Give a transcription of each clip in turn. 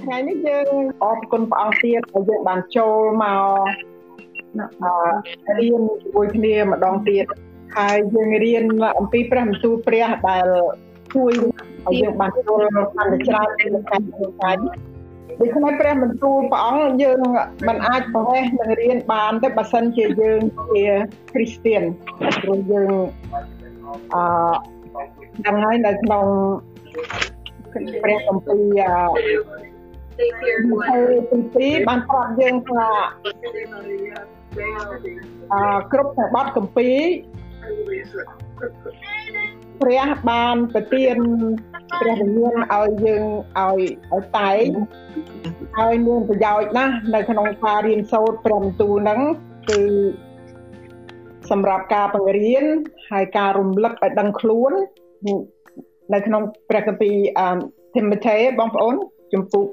ថ្ងៃនេះយើងអរគុណព្រះអង្គទៀតដែលយើងបានចូលមករៀនជាមួយគ្នាម្ដងទៀតហើយយើងរៀនអំពីព្រះបន្ទូលព្រះដែលជួយឲ្យយើងបានចូលកាន់តែច្រើនក្នុងការធ្វើការដូច្នេះព្រះបន្ទូលព្រះអង្គយើងមិនអាចប្រហែសនឹងរៀនបានទេបើសិនជាយើងជាគ្រីស្ទៀនព្រោះយើងអឺដឹងហើយនៅក្នុងព្រះគម្ពីរអឺ ទី2បានប្រាប់យើងថាអឺគ្រប់តែបទគម្ពីរព្រះបានប្រទានព្រះវិញ្ញាណឲ្យយើងឲ្យឲ្យតែងហើយមានប្រយោជន៍ណាស់នៅក្នុងការរៀនសូត្រព្រះបន្ទូលហ្នឹងគឺសម្រាប់ការបង្រៀនហើយការរំលឹកឲ្យដឹងខ្លួននៅក្នុងព្រះគម្ពីរអឺ Timothy បងប្អូនជំពូក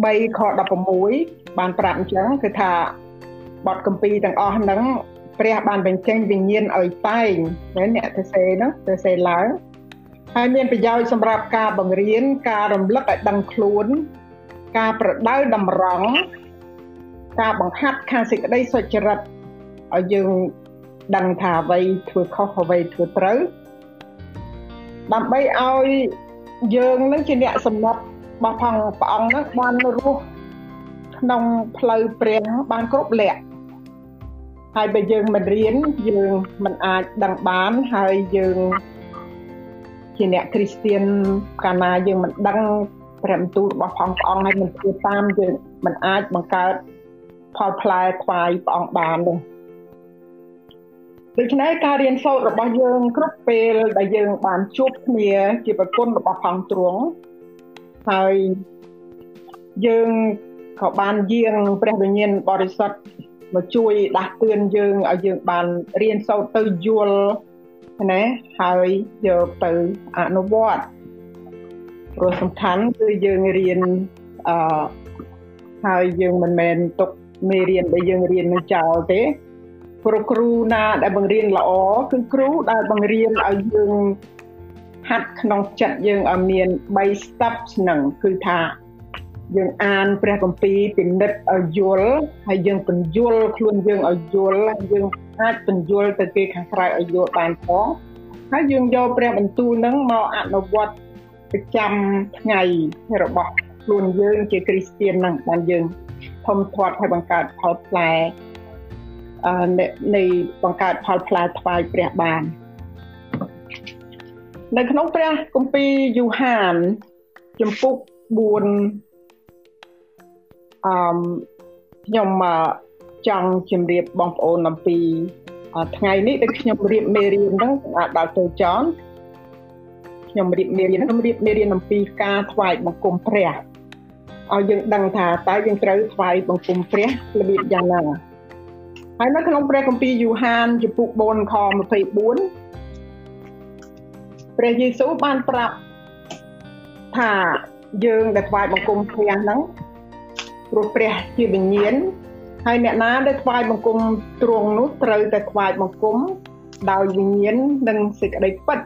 3ខ16បានប្រាប់អញ្ចឹងគឺថាបទគម្ពីរទាំងអស់ហ្នឹងព្រះបានបញ្ចេញវិញ្ញាណឲ្យតែងអ្នកទៅសេហ្នឹងទៅសេឡើងហើយមានប្រយោជន៍សម្រាប់ការបង្រៀនការរំលឹកឲ្យដឹងខ្លួន ការប្រដៅតម្រង់ការបង្ហាត់ខាងសេចក្តីសុចរិតឲ្យយើងដឹងថាអ្វីធ្វើខុសអ្វីធ្វើត្រូវដើម្បីឲ្យយើងនឹងជាអ្នកសម្រាប់ របស់ផងព្រះអង្គនឹងបានរស់ក្នុងផ្លូវព្រះបានគ្រប់លក្ខហើយបើយើងមិនរៀនយើងមិនអាចដឹងបានហើយយើងជាអ្នកគ្រីស្ទៀនកាលណាយើងមិនដឹងព្រះបន្ទូលរបស់ផងព្រះអង្គហើយមិនធ្វើតាមយើងមិនអាចបង្កើតផលផ្លែថ្វាយព្រះអង្គបានទេដូច្នេះការរៀនសូត្ររបស់យើងគ្រប់ពេលដែលយើងបានជួបគ្នាជាប្រគុណរបស់ផងទ្រង់ ហើយយើងក៏បានយាងព្រះវិញ្ញាណបរិសុទ្ធមកជួយដាស់តឿនយើងឲ្យយើងបានរៀនសូត្រទៅយល់ណាហើយយកទៅអនុវត្តព្រោះសំខាន់គឺយើងរៀនអឺហើយយើងមិនមែនទុកមេរៀនដែលយើងរៀននឹងចោលទេព្រោះគ្រូណាដែលបង្រៀនល្អគឺគ្រូដែលបង្រៀនឲ្យយើង ហាត់ក្នុងចិត្តយើងឲ្យមាន3 step ហ្នឹងគឺថាយើងអានព្រះគម្ពីរពិនិត្យឲ្យយល់ហើយយើងបញ្យល់ខ្លួនយើងឲ្យយល់យើងអាចបញ្យល់ទៅគេខាងក្រៅឲ្យយល់បានផងហើយយើងយកព្រះបន្ទូលហ្នឹងមកអនុវត្តប្រចាំថ្ងៃរបស់ខ្លួនយើងជាគ្រីស្ទៀនហ្នឹងបានយើងធំធាត់ឲ្យបង្កើតផលផ្លែនៃបង្កើតផលផ្លែថ្វាយព្រះបាន នៅក្នុងព្រះគម្ពីរយូហានចំពុក4អឺខ្ញុំចង់ជម្រាបបងប្អូនអំពីថ្ងៃនេះដែលខ្ញុំរៀបមេរៀនហ្នឹងដល់ទៅចនខ្ញុំរៀបមេរៀនខ្ញុំរៀបមេរៀនអំពីការថ្វាយបង្គំព្រះឲ្យយើងដឹងថាតើយើងត្រូវថ្វាយបង្គំព្រះរបៀបយ៉ាងណាហើយនៅក្នុងព្រះគម្ពីរយូហានចំពុក4ខ24 ព្រះយេស៊ូវបានប្រាប់ថាយើងដែលថ្វាយបង្គំព្រះហ្នឹងព្រោះព្រះជាវិញ្ញាណហើយអ្នកណាដែលថ្វាយបង្គំទ្រង់នោះត្រូវតែថ្វាយបង្គំដោយវិញ្ញាណនិងសេចក្តីពិត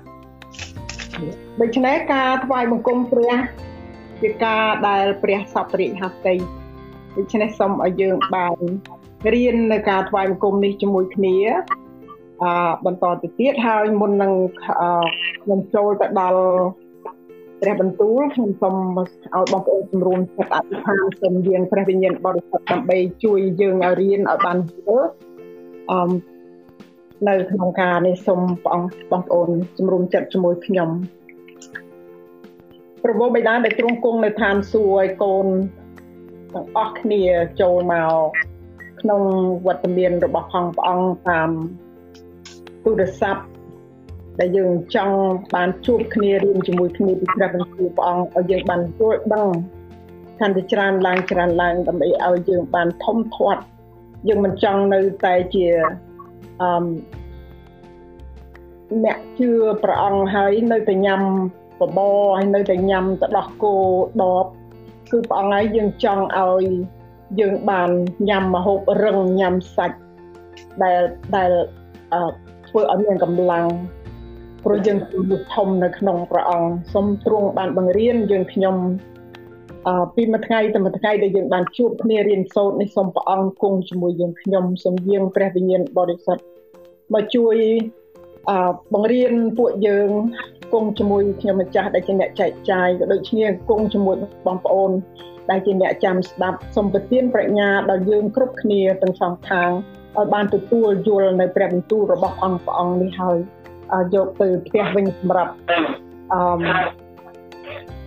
ដូច្នេះការថ្វាយបង្គំព្រះជាការដែលព្រះសពរិហត្ថីដូច្នេះសូមឲ្យយើងបានរៀននៅការថ្វាយបង្គំនេះជាមួយគ្នា អឺបន្តទៅទៀតហើយមុននឹងខ្ញុំចូលទៅដល់ព្រះបន្ទូលខ្ញុំសូមឲ្យបងប្អូនជំរុំចិត្តអធិដ្ឋានសូមយាងព្រះវិញ្ញាណបរិសុទ្ធដើម្បីជួយយើងឲ្យរៀនឲ្យបានយល់អឺនៅក្នុងការនេះសូមបងបងប្អូនជំរុំចិត្តជាមួយខ្ញុំប្រពោបិតាដែលទ្រង់គង់នៅឋានសួគ៌ឲ្យកូនទាំងអស់គ្នាចូលមកក្នុងវត្តមានរបស់ផងព្រះអង្គតាម ទូរស័ព្ទដែលយើងចង់បានជួបគ្នារៀនជាមួយគ្នាពីព្រះបន្ទូលព្រះអង្គឲ្យយើងបានយល់ដឹងកាន់តែច្រើនឡើងច្រើនឡើងដើម្បីឲ្យយើងបានធំធាត់យើងមិនចង់នៅតែជាអឺអ្នកជឿព្រះអង្គហើយនៅតែញ៉ាំបបរហើយនៅតែញ៉ាំទៅដោះគោដបគឺព្រះអង្គហើយយើងចង់ឲ្យយើងបានញ៉ាំម្ហូបរឹងញ៉ាំសាច់ដែលដែល ធ្វើឲ្យមានកម្លាំងព្រោះយើងគឺធំនៅក្នុងព្រះអង្គសូមទ្រង់បានបង្រៀនយើងខ្ញុំអឺពីមួយថ្ងៃទៅមួយថ្ងៃដែលយើងបានជួបគ្នារៀនសូត្រនេះសូមព្រះអង្គគង់ជាមួយយើងខ្ញុំសូមយាងព្រះវិញ្ញាណបរិសុទ្ធមកជួយអឺបង្រៀនពួកយើងគង់ជាមួយខ្ញុំម្ចាស់ដែលជាអ្នកចែកចាយក៏ដូចគ្នាគង់ជាមួយបងប្អូនដែលជាអ្នកចាំស្ដាប់សូមប្រទានប្រាជ្ញាដល់យើងគ្រប់គ្នាទាំងសងខាង ឲ្យបានទទួលយល់នៅព្រះបន្ទូលរបស់អង្គព្រះអង្គនេះហើយយកទៅផ្ទះវិញសម្រាប់អឺ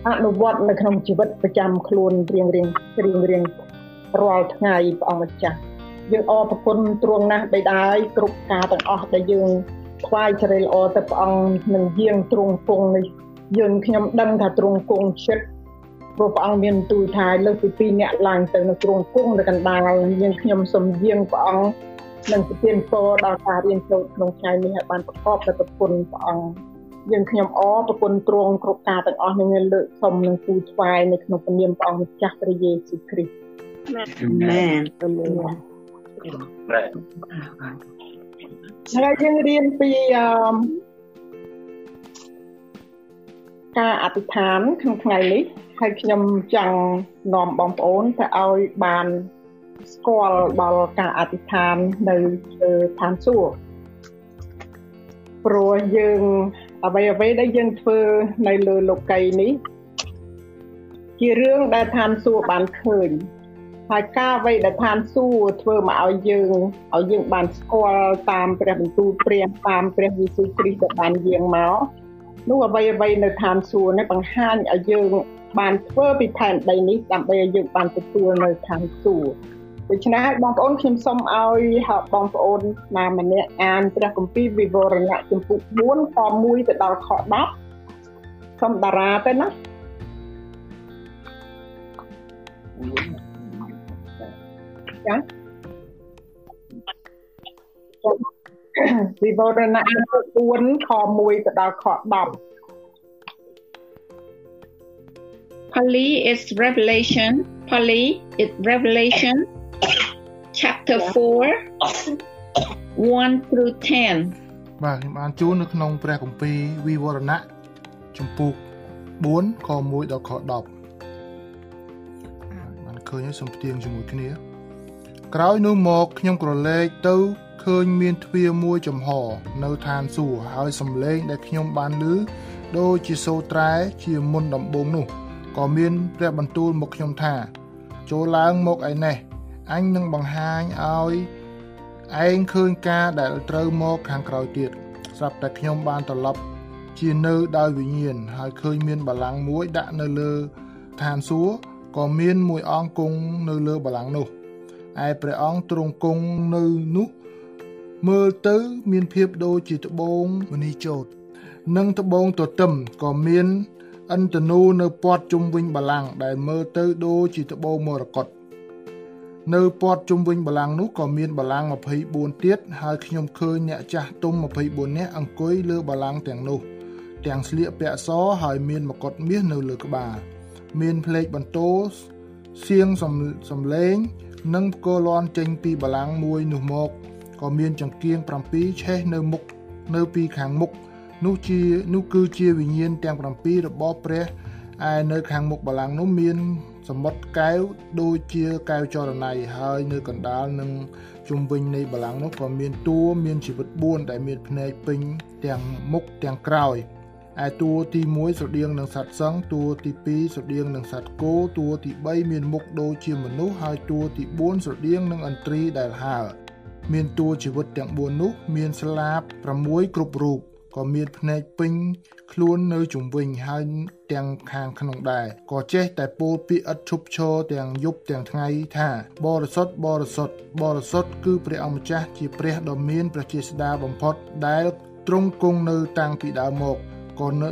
អនុវត្តនៅក្នុងជីវិតប្រចាំខ្លួនរៀងរៀងរៀងរៀងរាល់ថ្ងៃព្រះអង្គម្ចាស់យើងអរគុណទ្រង់ណាស់បិតាយគ្រប់ការទាំងអស់ដែលយើងថ្វាយជ្រៃល្អទៅព្រះអង្គនឹងយាងទ្រង់គង់នេះយើងខ្ញុំដឹងថាទ្រង់គង់ចិត្តព្រោះព្រះអង្គមានទូលថាលើកពី2អ្នកឡើងទៅនៅទ្រង់គង់នៅកណ្ដាលយើងខ្ញុំសូមយាងព្រះអង្គ និងប្រទានពរដល់ការរៀនសូត្រក្នុងថ្ងៃនេះឲ្យបានប្រកបដោយប្រគុណព្រះអង្គយើងខ្ញុំអរប្រគុណទ្រង់គ្រប់ការទាំងអស់នឹងលើកសុំនឹងទូថ្វាយនៅក្នុងព្រះនាមព្រះអង្គម្ចាស់ព្រះយេស៊ូវគ្រីស្ទមែនហើយយើងរៀនពីអឺការអធិដ្ឋានក្នុងថ្ងៃនេះហើយខ្ញុំចង់នាំបងប្អូនទៅឲ្យបាន ស្គាល់ដល់ការអធិដ្ឋាននៅលើឋានសួគ៌ព្រោះយើងអ្វីអ្វីដែលយើងធ្វើនៅលើលោកីនេះ ជារឿងដែលឋានសួគ៌បានឃើញហើយការអ្វីដែលឋានសួគ៌ធ្វើមកឲ្យយើងឲ្យយើងបានស្គាល់តាមព្រះបន្ទូលព្រះតាមព្រះយេស៊ូវគ្រីស្ទដែលបានយាងមកនោះអ្វីអ្វីនៅឋានសួគ៌នេះបង្ហាញឲ្យយើងបានធ្វើពីផែនដីនេះដើម្បីឲ្យយើងបានទទួលនៅឋានសួគ៌ ដូច្នេះបងប្អូនខ្ញុំសូមឲ្យបងប្អូនណាម្នាក់អានព្រះគម្ពីរវិវរណៈជំពូក4ខ1ទៅដល់ខ10សូមតារាទៅណាចាវិវរណៈជំពូក4ខ1ទៅដល់ខ10 Pali is revelation Pali is revelation chapter 4 1 through 10បាទខ្ញុំអានជូននៅក្នុងព្រះគម្ពីរវិវរណៈជំពូក4ខ1ដល់ខ10បានឃើញហើយសូមផ្ទៀងជាមួយគ្នា ក្រោយនោះមកខ្ញុំក្រឡេកទៅឃើញមានទ្វារមួយចំហ នៅឋានសួគ៌ហើយសំឡេងដែលខ្ញុំបានឮដូចជាសូរត្រែជាមុនដំបូងនោះក៏មានព្រះបន្ទូលមកខ្ញុំថា ចូលឡើងមកឯនេះ អញនឹងបង្ហាញឲ្យឯងឃើញការដែលត្រូវមកខាងក្រោយទៀតស្រាប់តែខ្ញុំបានត្រឡប់ជានៅដោយវិញ្ញាណហើយឃើញមានបល្ល័ង្កមួយដាក់នៅលើឋានសួគ៌ក៏មានមួយអង្គគង់នៅលើបល្ល័ង្កនោះឯព្រះអង្គទ្រង់គង់នៅនោះមើលទៅមានភាពដូចជាត្បូងមនីចោតនិងត្បូងទទឹមក៏មានឥន្ទនូនៅព័ទ្ធជុំវិញបលាំងដែលមើលទៅដូចជាត្បូងមរកត នៅព័ទ្ធជុំវិញបលាំងនោះក៏មានបលាំង24ទៀតហើយខ្ញុំឃើញអ្នកចាស់ទុំ24នាក់អង្គុយលើបលាំងទាំងនោះ ទាំងស្លៀកពាក់សហើយមានមកុដមាសនៅលើក្បាលមានភ្លេចបន្ទោសៀងសំឡេង និងផ្គរលាន់ចេញពីបលាំងមួយនោះមកក៏មានចង្គៀង7ឆេះនៅមុខនៅពីខាងមុខនោះជានោះគឺជាវិញ្ញាណទាំង7របស់ព្រះឯនៅខាងមុខបល្ល័ង្កនោះមាន សមុទ្រកែវដូចជាកែវចរណៃហើយនៅកណ្ដាលនិងជុំវិញនៃបល្ល័ង្កនោះក៏មានតួមានជីវិត4ដែលមានភ្នែកពេញទាំងមុខទាំងក្រោយឯតួទី1ស្រដៀងនឹងសត្វសង្ឃតួទី2ស្រដៀងនឹងសត្វគោតួទី3មានមុខដូចជាមនុស្សហើយតួទី4ស្រដៀងនឹងឥន្ទ្រីដែលហើរមានតួជីវិតទាំង4នោះ មានស្លាប6គ្រប់រូប ក៏មានភ្នែកពេញខ្លួននៅជុំវិញហើយទាំងខាងក្នុងដែរក៏ចេះតែពោលពាក្យឥតឈប់ឈរទាំងយប់ទាំងថ្ងៃថាបរិសុទ្ធបរិសុទ្ធបរិសុទ្ធគឺព្រះអង្គម្ចាស់ជាព្រះដ៏មានព្រះជាស្ដាបំផុតដែលទ្រង់គង់នៅតាំងពីដើមមកក៏នៅ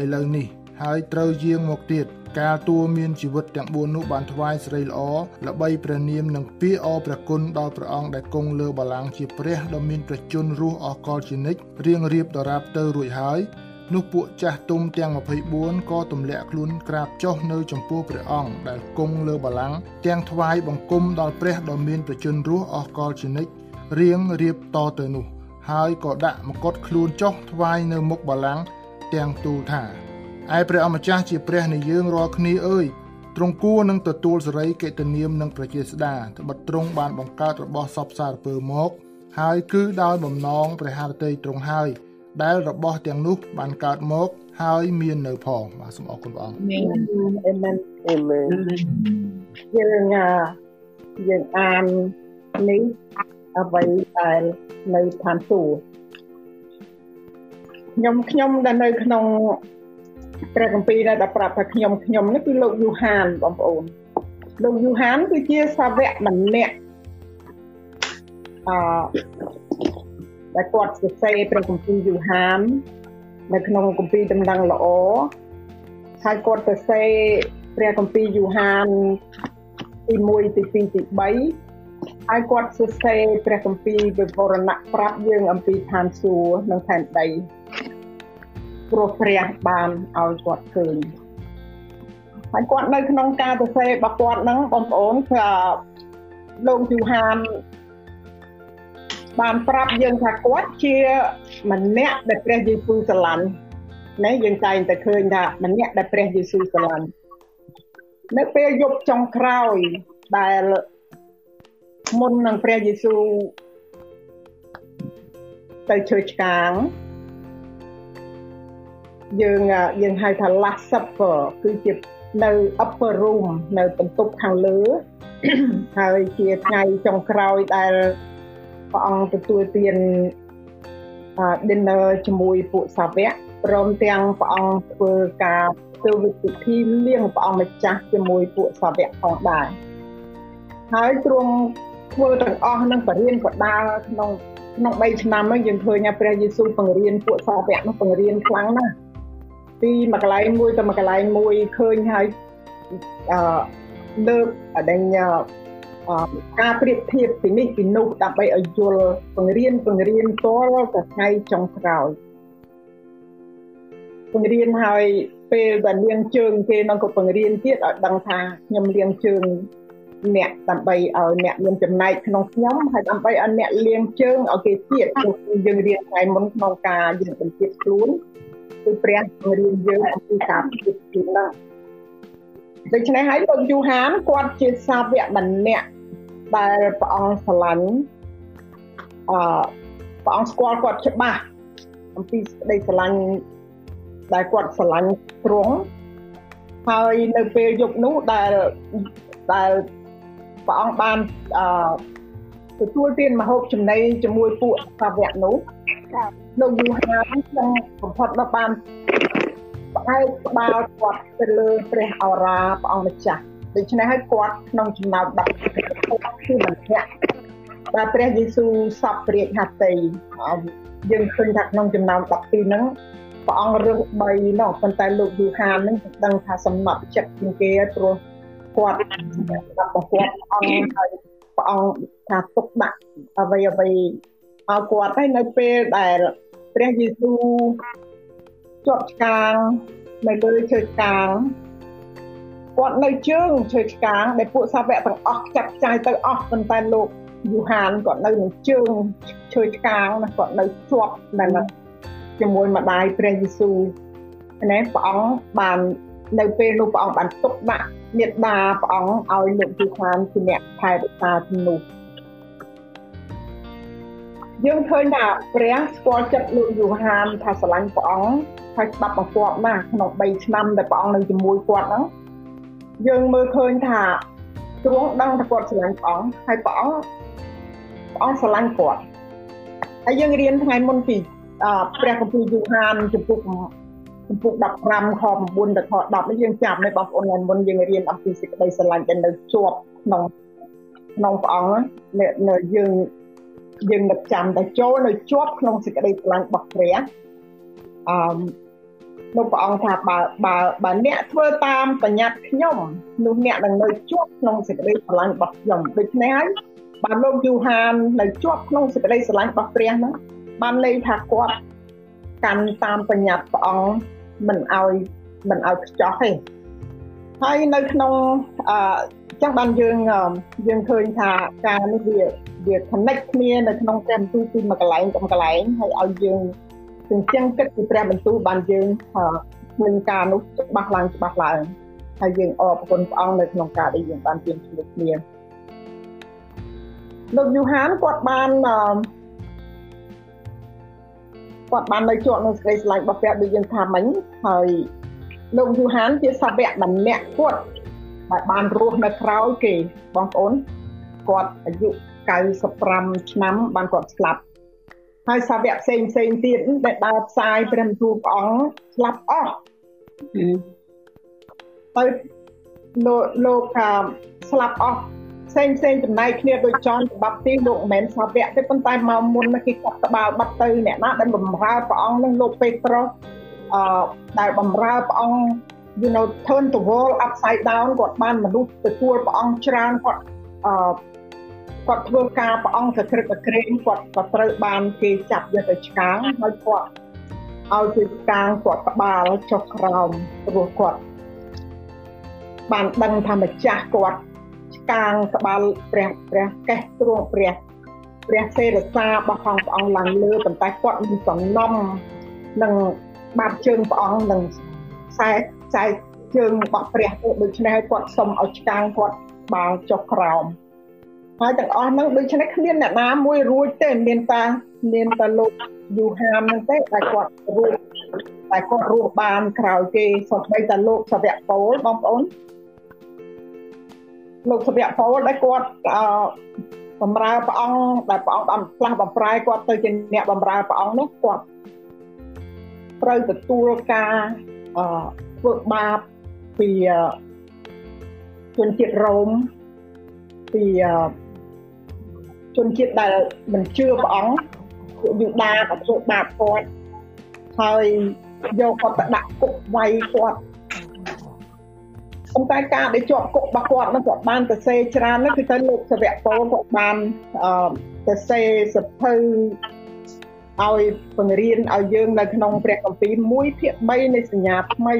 ឥឡូវនេះ ហើយត្រូវយាងមកទៀត កាលតួមានជីវិតទាំង4នោះបានថ្វាយស្រីល្អល្បីព្រះនាមនិងពាក្យអរព្រះគុណដល់ព្រះអង្គដែលគង់លើបល្ល័ង្កជាព្រះដ៏មានព្រះជន្មរស់អស់កលជានិច្ចរៀងរៀបដរាបទៅរួចហើយនោះពួកចាស់ទុំទាំង24ក៏ទម្លាក់ខ្លួនក្រាបចុះនៅចំពោះព្រះអង្គដែលគង់លើបល្ល័ង្កទាំងថ្វាយបង្គំដល់ព្រះដ៏មានព្រះជន្មរស់អស់កលជានិច្ចរៀងរៀបតទៅនោះ ហើយក៏ដាក់មកុដខ្លួនចុះថ្វាយនៅមុខបល្ល័ង្កទាំងទូលថា ឯព្រះអម្ចាស់ជាព្រះនៃយើងរាល់គ្នាអើយទ្រង់គួរនឹងទទួលសេរីកិត្តិនាមនិងប្រជាស្ដាត្បិតទ្រង់បានបង្កើតរបស់សពសារពើមក ហើយគឺដោយបំណងព្រះハរតីទ្រង់ហើយ ដែលរបស់ទាំងនោះបានកើតមក ហើយមាននៅផងបាទសូមអរគុណព្រះអង្គអាមែនអាមែនយើងយើងអាននេះអ្វីដែលនៅឋានសួគ៌ខ្ញុំខ្ញុំដែលនៅក្នុង ព្រះគម្ពីរដែលប្រាប់ថាខ្ញុំខ្ញុំនេះគឺលោកយូហានបងប្អូនលោកយូហានគឺជាសាវកម្នាក់អឺដែលគាត់សរសេរព្រះគម្ពីរយូហាននៅក្នុងគម្ពីរដំណឹងល្អហើយគាត់សរសេរព្រះគម្ពីរយូហានទី1ទី2ទី3ហើយគាត់សរសេរព្រះគម្ពីរវិវរណៈប្រាប់យើងអំពីឋានសួគ៌និងផែនដី ព្រោះព្រះបានឲ្យគាត់ឃើញហើយគាត់នៅក្នុងការសរសេររបស់គាត់ហ្នឹងបងប្អូនគឺលោកយូហានបានប្រាប់យើងថាគាត់ជាម្នាក់ដែលព្រះយេស៊ូវស្រឡាញ់ណាយើងតែងតែឃើញថាម្នាក់ដែលព្រះយេស៊ូវស្រឡាញ់នៅពេលយប់ចុងក្រោយដែលមុននឹងព្រះយេស៊ូវទៅជឿឆ្កាង យើងយើងហៅថា last supper គឺជានៅ upper room នៅបន្ទប់ខាងលើហើយជាថ្ងៃចុងក្រោយដែលព្រះអង្គទទួលទាន dinner ជាមួយពួកសាវកព្រមទាំងព្រះអង្គធ្វើការធ្វើវិធីលៀងព្រះអង្គម្ចាស់ជាមួយពួកសាវកផងដែរហើយទ្រង់ធ្វើទាំងអស់នឹងបរិញ្ញាបដាលក្នុងក្នុង3ឆ្នាំហ្នឹងយើងឃើញថាព្រះយេស៊ូវបង្រៀនពួកសាវកនោះបង្រៀនខ្លាំងណាស់ ពីមួយកន្លែងមួយទៅមួយកន្លែងមួយឃើញហើយអឺលើកអដេញការប្រៀបធៀបពីនេះពីនោះដើម្បីឲ្យយល់បង្រៀនបង្រៀនតលទៅថ្ងៃចុងក្រោយបង្រៀនហើយពេលដែលលៀងជើងគេនឹងក៏បង្រៀនទៀតឲ្យដឹងថាខ្ញុំលៀងជើងអ្នកដើម្បីឲ្យអ្នកមានចំណែកក្នុងខ្ញុំហើយដើម្បីឲ្យអ្នកលៀងជើងឲ្យគេទៀតយើងរៀនថ្ងៃមុនក្នុងការយើងបញ្ជាខ្លួន គឺព្រះបង្រៀនយើងអំពីការពិតជាណាដូច្នេះហើយលោកយូហានគាត់ជាសាវកម្នាក់ដែលព្រះអង្គស្រឡាញ់អឺព្រះអង្គស្គាល់គាត់ច្បាស់អំពីសេចក្តីស្រឡាញ់ដែលគាត់ស្រឡាញ់ទ្រង់ហើយនៅពេលយប់នោះដែលដែលព្រះអង្គបានអឺទទួលទានមហូបចំណីជាមួយពួកសាវកនោះ លោកយូហានក្នុងបំផុតមកបានផ្អែកក្បាលគាត់ទៅលើព្រះអរាព្រះអង្គម្ចាស់ដូច្នេះហើយគាត់ក្នុងចំណោម10គឺម្នាក់ដែលព្រះយេស៊ូវសពព្រាជហត្ថីយើងឃើញថាក្នុងចំណោម12ហ្នឹងព្រះអង្គរើស3នោះប៉ុន្តែលោកយូហានហ្នឹងដឹងថាសំណត់ចិត្តជាងគេព្រោះគាត់របស់គាត់អង្គហើយព្រះអង្គថាទុកដាក់អ្វីអ្វី ឲ្យគាត់ហើយនៅពេលដែលព្រះយេស៊ូវជាប់ឆ្កាងនៅលើឈើឆ្កាងគាត់នៅជើងឈើឆ្កាងដែលពួកសាវកទាំងអស់ចាត់ចាយទៅអស់ប៉ុន្តែលោកយូហានគាត់នៅនឹងជើងឈើឆ្កាងណាគាត់នៅជាប់នៅជាមួយម្ដាយព្រះយេស៊ូវណាព្រះអង្គបាននៅពេលនោះព្រះអង្គបានទុកដាក់មេត្តាព្រះអង្គឲ្យលោកយូហានជាអ្នកថែរក្សាជំនួស យើងឃើញថាព្រះស្គាល់ចិត្តលោកយូហានថាស្រឡាញ់ព្រះអង្គហើយស្ដាប់បង្គាប់ណាស់ក្នុង3ឆ្នាំដែលព្រះអង្គនៅជាមួយគាត់ហ្នឹងយើងមើលឃើញថាទ្រង់ដឹងថាគាត់ស្រឡាញ់ព្រះអង្គហើយព្រះអង្គព្រះអង្គស្រឡាញ់គាត់ហើយយើងរៀនថ្ងៃមុនពីព្រះគម្ពីរយូហានចំពុកចំពុក15ខ9ដល់ខ10នេះយើងចាប់នេះបងប្អូនថ្ងៃមុនយើងរៀនអំពីសេចក្តីស្រឡាញ់ដែលនៅជាប់ក្នុងក្នុងព្រះអង្គនៅយើង យើងនឹកចាំតែចូលនៅជាប់ក្នុងសេចក្តីស្រឡាញ់របស់ព្រះអឺលោកព្រះអង្គថាបើបើបើអ្នកធ្វើតាមបញ្ញត្តិខ្ញុំនោះអ្នកនឹងនៅជាប់ក្នុងសេចក្តីស្រឡាញ់របស់ខ្ញុំដូច្នេះហើយបានលោកយូហាននៅជាប់ក្នុងសេចក្តីស្រឡាញ់របស់ព្រះហ្នឹងបានន័យថាគាត់កាន់តាមបញ្ញត្តិព្រះអង្គមិនឲ្យមិនឲ្យខ្ចោះទេហើយនៅក្នុងអឺ ចឹងបានយើងយើងឃើញថាការនេះវាវា connect គ្នានៅក្នុងព្រះបន្ទូលពីមួយកន្លែងទៅមួយកន្លែងហើយឲ្យយើងអញ្ចឹងគិតពីព្រះបន្ទូលបានយើងមានការនោះច្បាស់ឡើងច្បាស់ឡើងហើយយើងអរគុណព្រះអង្គនៅក្នុងការដែលយើងបានជឿជាមួយគ្នាលោកយូហានគាត់បានគាត់បាននៅជាប់នឹងសេចក្តីស្រឡាញ់របស់ព្រះដូចយើងថាមិញហើយលោកយូហានជាសាវកម្នាក់គាត់ ដែលបានរស់នៅក្រោយគេបងប្អូនគាត់អាយុ95ឆ្នាំបានគាត់ស្លាប់ហើយសាវកផ្សេងផ្សេងទៀតដែលដើរផ្សាយព្រះបន្ទូលព្រះអង្គស្លាប់អស់ទៅលោកលោកស្លាប់អស់ផ្សេងផ្សេងចំណែកគ្នាដូចចនច្បាប់ទីលោកមិនមែនសាវកទេប៉ុន្តែមកមុនគេកាត់ក្បាលបាត់ទៅអ្នកណាដែលបំរើព្រះអង្គនឹងលោកពេត្រុសអឺដែលបំរើព្រះអង្គ you know turn the world upside down គាត់បានមនុស្សទទួលព្រះអង្គច្រើនគាត់អឺគាត់ធ្វើការព្រះអង្គសក្រិតក្រែងគាត់ក៏ត្រូវបានគេចាប់យកទៅឆ្កាងហើយគាត់ឲ្យគេឆ្កាងគាត់ក្បាលចុះក្រោមព្រោះគាត់បានដឹងថាម្ចាស់គាត់ឆ្កាងក្បាលព្រះព្រះកេះទ្រង់ព្រះព្រះសេរសារបស់ផងព្រះអង្គឡើងលើប៉ុន្តែគាត់មានសំណុំនឹងបាត់ជើងព្រះអង្គនឹងខ្សែ ខ្សែជើងរបស់ព្រះដូច្នេះគាត់សុំឲ្យឆ្កាងគាត់បាល់ចុះក្រោមហើយទាំងអស់ហ្នឹងដូច្នេះគ្មានអ្នកណាមួយរួចទេមានតាមានតែលោកយូហាមហ្នឹងទេដែលគាត់រួចតែគាត់រស់បានក្រោយគេសូម្បីតែលោកសវៈពូលបងប្អូនលោកសវៈពូលដែលគាត់អឺបំរើព្រះអង្គដែលព្រះអង្គបានផ្លាស់បំប្រែគាត់ទៅជាអ្នកបំរើព្រះអង្គនោះគាត់ត្រូវទទួលការអឺ ធ្វើបាបពីជនជាតិរ៉ូមពីជនជាតិដែលមិនជឿព្រះអង្គពួកយូដាក៏ធ្វើបាបគាត់ហើយយកគាត់ទៅដាក់គុកវាយគាត់ប៉ុន្តែការដែលជាប់គុករបស់គាត់នោះគាត់បានទៅសេច្រើននោះគឺទៅលោកសវៈពលគាត់បានអឺទៅសេសភៅឲ្យបង្រៀនឲ្យយើងនៅក្នុងព្រះគម្ពីរ1ភាគ3នៃសញ្ញាថ្មី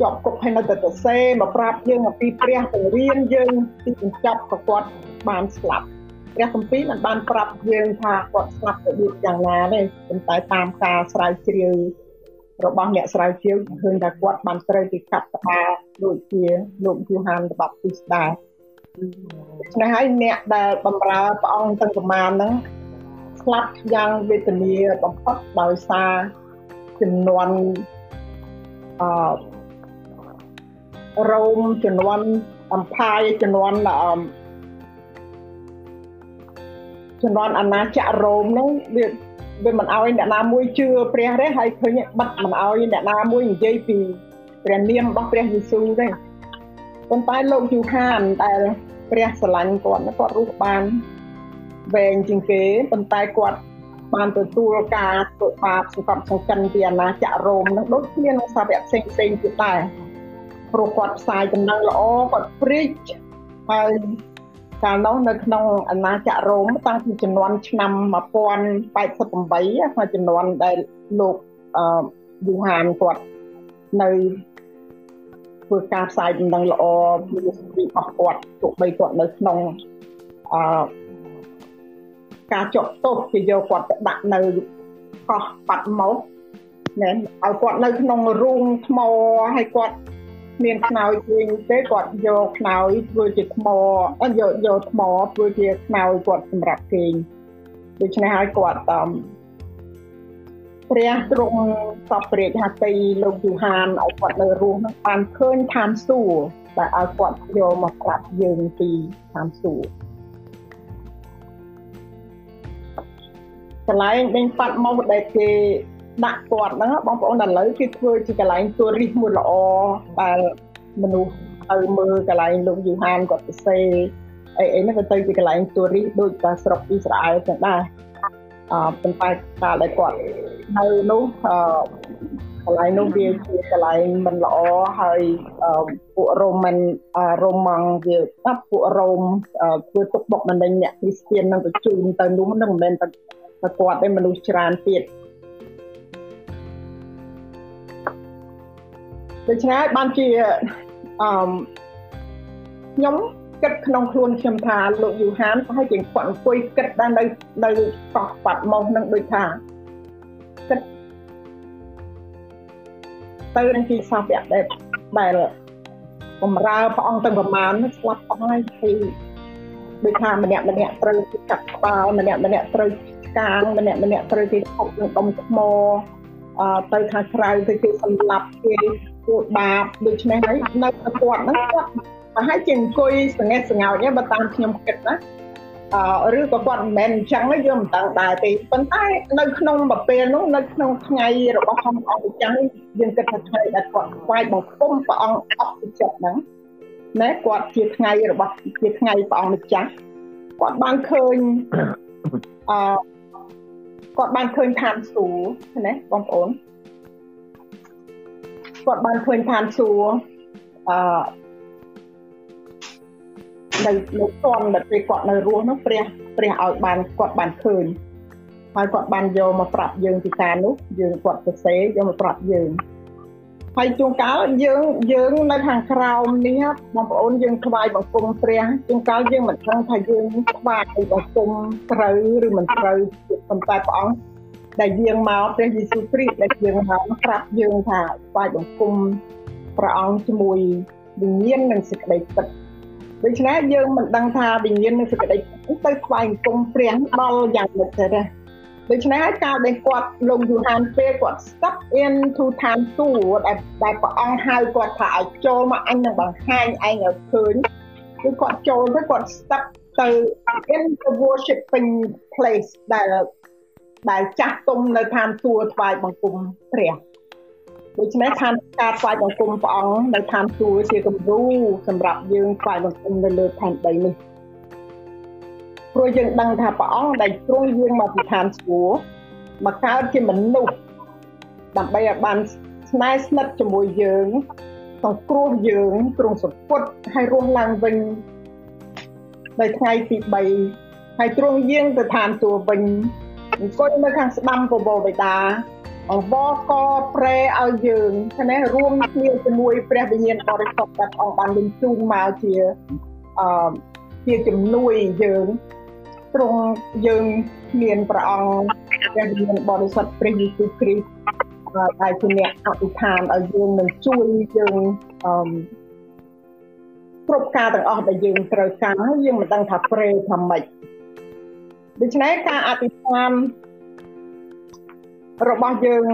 ជាប់គុកហើយនៅតែទៅសេមកប្រាប់យើងអំពីព្រះបង្រៀនយើងទីបញ្ចប់ក៏គាត់បានស្លាប់ព្រះគម្ពីរមិនបានប្រាប់យើងថាគាត់ស្លាប់របៀបយ៉ាងណាទេប៉ុន្តែតាមការស្រាវជ្រាវរបស់អ្នកស្រាវជ្រាវឃើញថាគាត់បានត្រូវគេកាត់ក្បាលដូចជាលោកយូហានបាប់ទីស្តាដូច្នេះហើយអ្នកដែលបម្រើព្រះអង្គទាំងប្រមាណហ្នឹងស្លាប់យ៉ាងវេទនាបំផុតដោយសារចំនួនអឺ រោមចំនួនអំផាយចំនួនអឺជំនាន់អាណាចក្ររ៉ូមហ្នឹងវាវាមិនអោយអ្នកណាមួយជឿព្រះទេហើយឃើញបិទមិនអោយអ្នកណាមួយនិយាយពីព្រះនាមរបស់ព្រះយេស៊ូវទេប៉ុន្តែលោកយូហានដែលព្រះស្រឡាញ់គាត់គាត់រស់បានវែងជាងគេប៉ុន្តែគាត់បានទទួលការធ្វើបាបសង្កត់សង្កិនពីអាណាចក្ររ៉ូមនឹងដូចគ្នានឹងសាវកផ្សេងផ្សេងទៀតដែរ ព្រោះគាត់ផ្សាយដំណឹងល្អគាត់ preach ហើយកាលនោះនៅក្នុងអាណាចក្ររ៉ូមតាំងពីជំនាន់ឆ្នាំ1088ហើយជំនាន់ដែលលោកអឺយូហានគាត់នៅធ្វើការផ្សាយដំណឹងល្អពីពីរបស់គាត់ទោះបីគាត់នៅក្នុងអឺការចុះទោសគេយកគាត់ទៅដាក់នៅកោះបាត់មកណែឲ្យគាត់នៅក្នុងរូងថ្មហើយគាត់ មានខ្នើយវិញទេគាត់យកខ្នើយធ្វើជាថ្មអត់យកយកថ្មធ្វើជាខ្នើយគាត់សម្រាប់គេងដូច្នេះហើយគាត់តំព្រះទ្រង់សពព្រះហតីលោកយូហានឲ្យគាត់នៅរស់នឹងបានឃើញឋានសួគ៌ដែលឲ្យគាត់យកមកប្រាប់យើងពីឋានសួគ៌កន្លែងដេញប៉ាត់មកដែលគេ ដាក់គាត់ហ្នឹងបងប្អូនឥឡូវគេធ្វើជាកន្លែងទូរិះមួយល្អដែលមនុស្សទៅមើលកន្លែងលោកយូហានគាត់ទៅសេអីអីហ្នឹងក៏ទៅជាកន្លែងទូរិះដូចតែស្រុកអ៊ីស្រាអែលចឹងដែរអឺប៉ុន្តែកាលដែលគាត់នៅនោះអឺកន្លែងនោះវាជាកន្លែងមិនល្អហើយពួករ៉ូមិនរ៉ូម៉ង់វាថាពួករ៉ូមធ្វើទុកបុកម្នេញអ្នកគ្រីស្ទាននឹងបញ្ជូនទៅនោះនឹងមិនមែនតែគាត់ទេមនុស្សច្រើនទៀត ដូច្នេះបានជាអឺខ្ញុំគិតក្នុងខ្លួនខ្ញុំថាលោកយូហានប្រហែលជាគាត់អង្គុយគិតដែរនៅនៅកោះបាត់មកនឹងដូចថាគិតទៅនឹងទីសាវកដែលដែលបំរើព្រះអង្គទាំងប្រមាណស្លាប់អស់ហើយពីដូចថាម្នាក់ម្នាក់ត្រូវកាត់ក្បាលម្នាក់ម្នាក់ត្រូវកាងម្នាក់ម្នាក់ត្រូវគេថប់នឹងដុំថ្មអឺទៅខាងក្រៅទៅគេសម្លាប់គេ ធ្វើបាបដូច្នេះហើយនៅគាត់ហ្នឹងគាត់ប្រហែលជាអង្គុយសង្កេតសង្កោចបើតាមខ្ញុំគិតណាអឺឬក៏គាត់មិនមែនអញ្ចឹងទេយើងមិនដឹងដែរទេប៉ុន្តែនៅក្នុងពេលនោះនៅក្នុងថ្ងៃរបស់ព្រះអង្គអញ្ចឹងយើងគិតថាថ្ងៃដែលគាត់ស្វែងបង្គំព្រះអង្គអស់ពីចិត្តហ្នឹងណាគាត់ជាថ្ងៃរបស់ជាថ្ងៃព្រះអង្គម្ចាស់គាត់បានឃើញអឺគាត់បានឃើញឋានសួគ៌ណាបងប្អូន គាត់បានឃើញឋានសួគ៌អឺនៅនៅគាត់ដែលពេលគាត់នៅរស់នោះព្រះព្រះឲ្យបានគាត់បានឃើញហើយគាត់បានយកមកប្រាប់យើងពីការនោះយើងគាត់សរសេរយកមកប្រាប់យើងហើយជួនកាលយើងយើងនៅខាងក្រោមនេះបងប្អូនយើងថ្វាយបង្គំព្រះជួនកាលយើងមិនដឹងថាយើងថ្វាយបង្គំត្រូវឬមិនត្រូវប៉ុន្តែព្រះអង្គ ដែលយើងមកព្រះយេស៊ូវគ្រីស្ទដែលយើងមកប្រាប់យើងថាថ្វាយបង្គំព្រះអង្គជាមួយវិញ្ញាណនិងសេចក្តីពិតដូច្នេះយើងមិនដឹងថាវិញ្ញាណនិងសេចក្តីទៅថ្វាយបង្គំព្រះដល់យ៉ាងម៉េចទេណាដូច្នេះហើយកាលដែលគាត់លោកយូហានពេលគាត់ step into time ទូដែលដែលព្រះអង្គហៅគាត់ថាឲ្យចូលមកអញនឹងបង្ហាញឯងឲ្យឃើញគឺគាត់ចូលទៅគាត់ step ទៅ in the worshiping place ដែល ដែលចាស់ទុំនៅឋានសួគ៌ថ្វាយបង្គំព្រះដូច្នេះឋានការថ្វាយបង្គំព្រះអង្គនៅឋានសួគ៌ជាគំរូសម្រាប់យើងថ្វាយបង្គំនៅលើផែនដីនេះព្រោះយើងដឹងថាព្រះអង្គដែលទ្រង់យាងមកពីឋានសួគ៌មកកើតជាមនុស្សដើម្បីឲ្យបានស្នេហ៍ស្និទ្ធជាមួយយើងសង្គ្រោះយើងទ្រង់សពុតឲ្យរស់ឡើងវិញនៅថ្ងៃទី3ហើយទ្រង់យាងទៅឋានសួគ៌វិញ អង្គុយនៅខាងស្ដាំពបវេតាអង្វរកប្រែឲ្យយើងណារួមគ្នាជាមួយព្រះវិញ្ញាណបរិសុទ្ធដែលអង្គបានបញ្ជូនមកជាអឺជាជំនួយយើងទ្រង់យើងមានព្រះអង្គព្រះវិញ្ញាណបរិសុទ្ធព្រះយេស៊ូវគ្រីស្ទដែលជាអ្នកអធិដ្ឋានឲ្យយើងនឹងជួយយើងអឺគ្រប់ការទាំងអស់ដែលយើងត្រូវការហើយយើងមិនដឹងថាប្រេថាម៉េច ដូច្នេះការអធិដ្ឋានរបស់យើង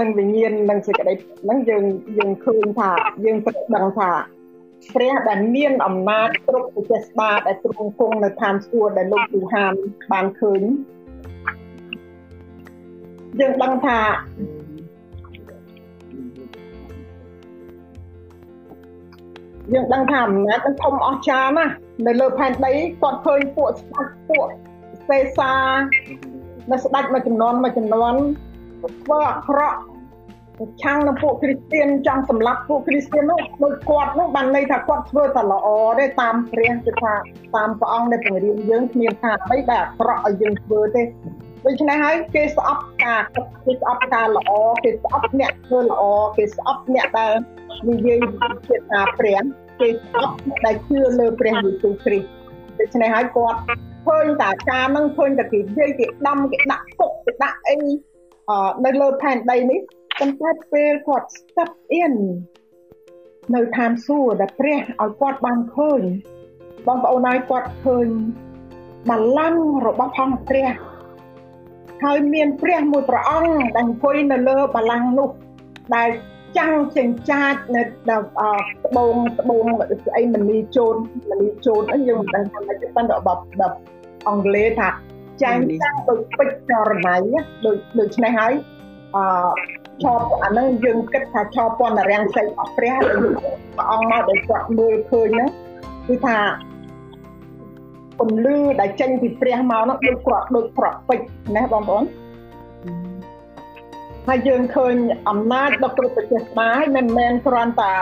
នឹងវិញ្ញាណនឹងសេចក្តីហ្នឹងយើងយើងឃើញថាយើងត្រូវដឹងថាព្រះដែលមានអំណាចគ្រប់វិជាស្បាដែលទ្រង់គង់នៅឋានសួគ៌ដែលលោកយូហានបានឃើញយើងដឹងថាយើងដឹងថាអំណាចនឹងធំអស្ចារ្យណាស់នៅលើផែនដីគាត់ឃើញពួកស្ដេចពួក សេសានៅស្ដេចមួយចំនួនមួយចំនួនធ្វើអាក្រក់ប្រឆាំងនឹងពួកគ្រីស្ទៀនចង់សម្លាប់ពួកគ្រីស្ទៀននោះដូចគាត់នោះបានន័យថាគាត់ធ្វើតែល្អទេតាមព្រះគឺថាតាមព្រះអង្គដែលបង្រៀនយើងគ្មានថាអ្វីដែលអាក្រក់ឲ្យយើងធ្វើទេដូច្នេះហើយគេស្អប់ការគេស្អប់ការល្អគេស្អប់អ្នកធ្វើល្អគេស្អប់អ្នកដែលនិយាយជាថាព្រះគេស្អប់ដែលជឿលើព្រះយេស៊ូវគ្រីស្ទដូច្នេះហើយគាត់ ឃើញតែការនឹងឃើញតែគេនិយាយគេដំគេដាក់គុកគេដាក់អីនៅលើផែនដីនេះប៉ុន្តែពេលគាត់ step in នៅឋានសួគ៌ដែលព្រះឲ្យគាត់បានឃើញបងប្អូនហើយគាត់ឃើញបល្ល័ង្ករបស់ផងព្រះហើយមានព្រះមួយព្រះអង្គដែលអង្គុយនៅលើបល្ល័ង្កនោះដែល ចាំងចិញ្ចាចនៅដល់ត្បូងត្បូងស្អីមនីជូនមនីជូនអីយើងមិនដឹងថាម៉េចប៉ុន្តែរបស់ដល់អង់គ្លេសថាចាំងចាំងដូចពេជ្រចរណៃដូចដូច្នេះហើយអឈប់អាហ្នឹងយើងគិតថាឈប់ពន្ធរាំងផ្សេងអស់ព្រះព្រះអង្គមកដែលគាត់មើលឃើញហ្នឹងគឺថាពលឺដែលចេញពីព្រះមកនោះដូចគ្រាប់ដូចគ្រាប់ពេជ្រណាបងប្អូន ហើយយើងឃើញអំណាចដល់គ្រប់ប្រទេសដែរមិនមែនគ្រាន់តែ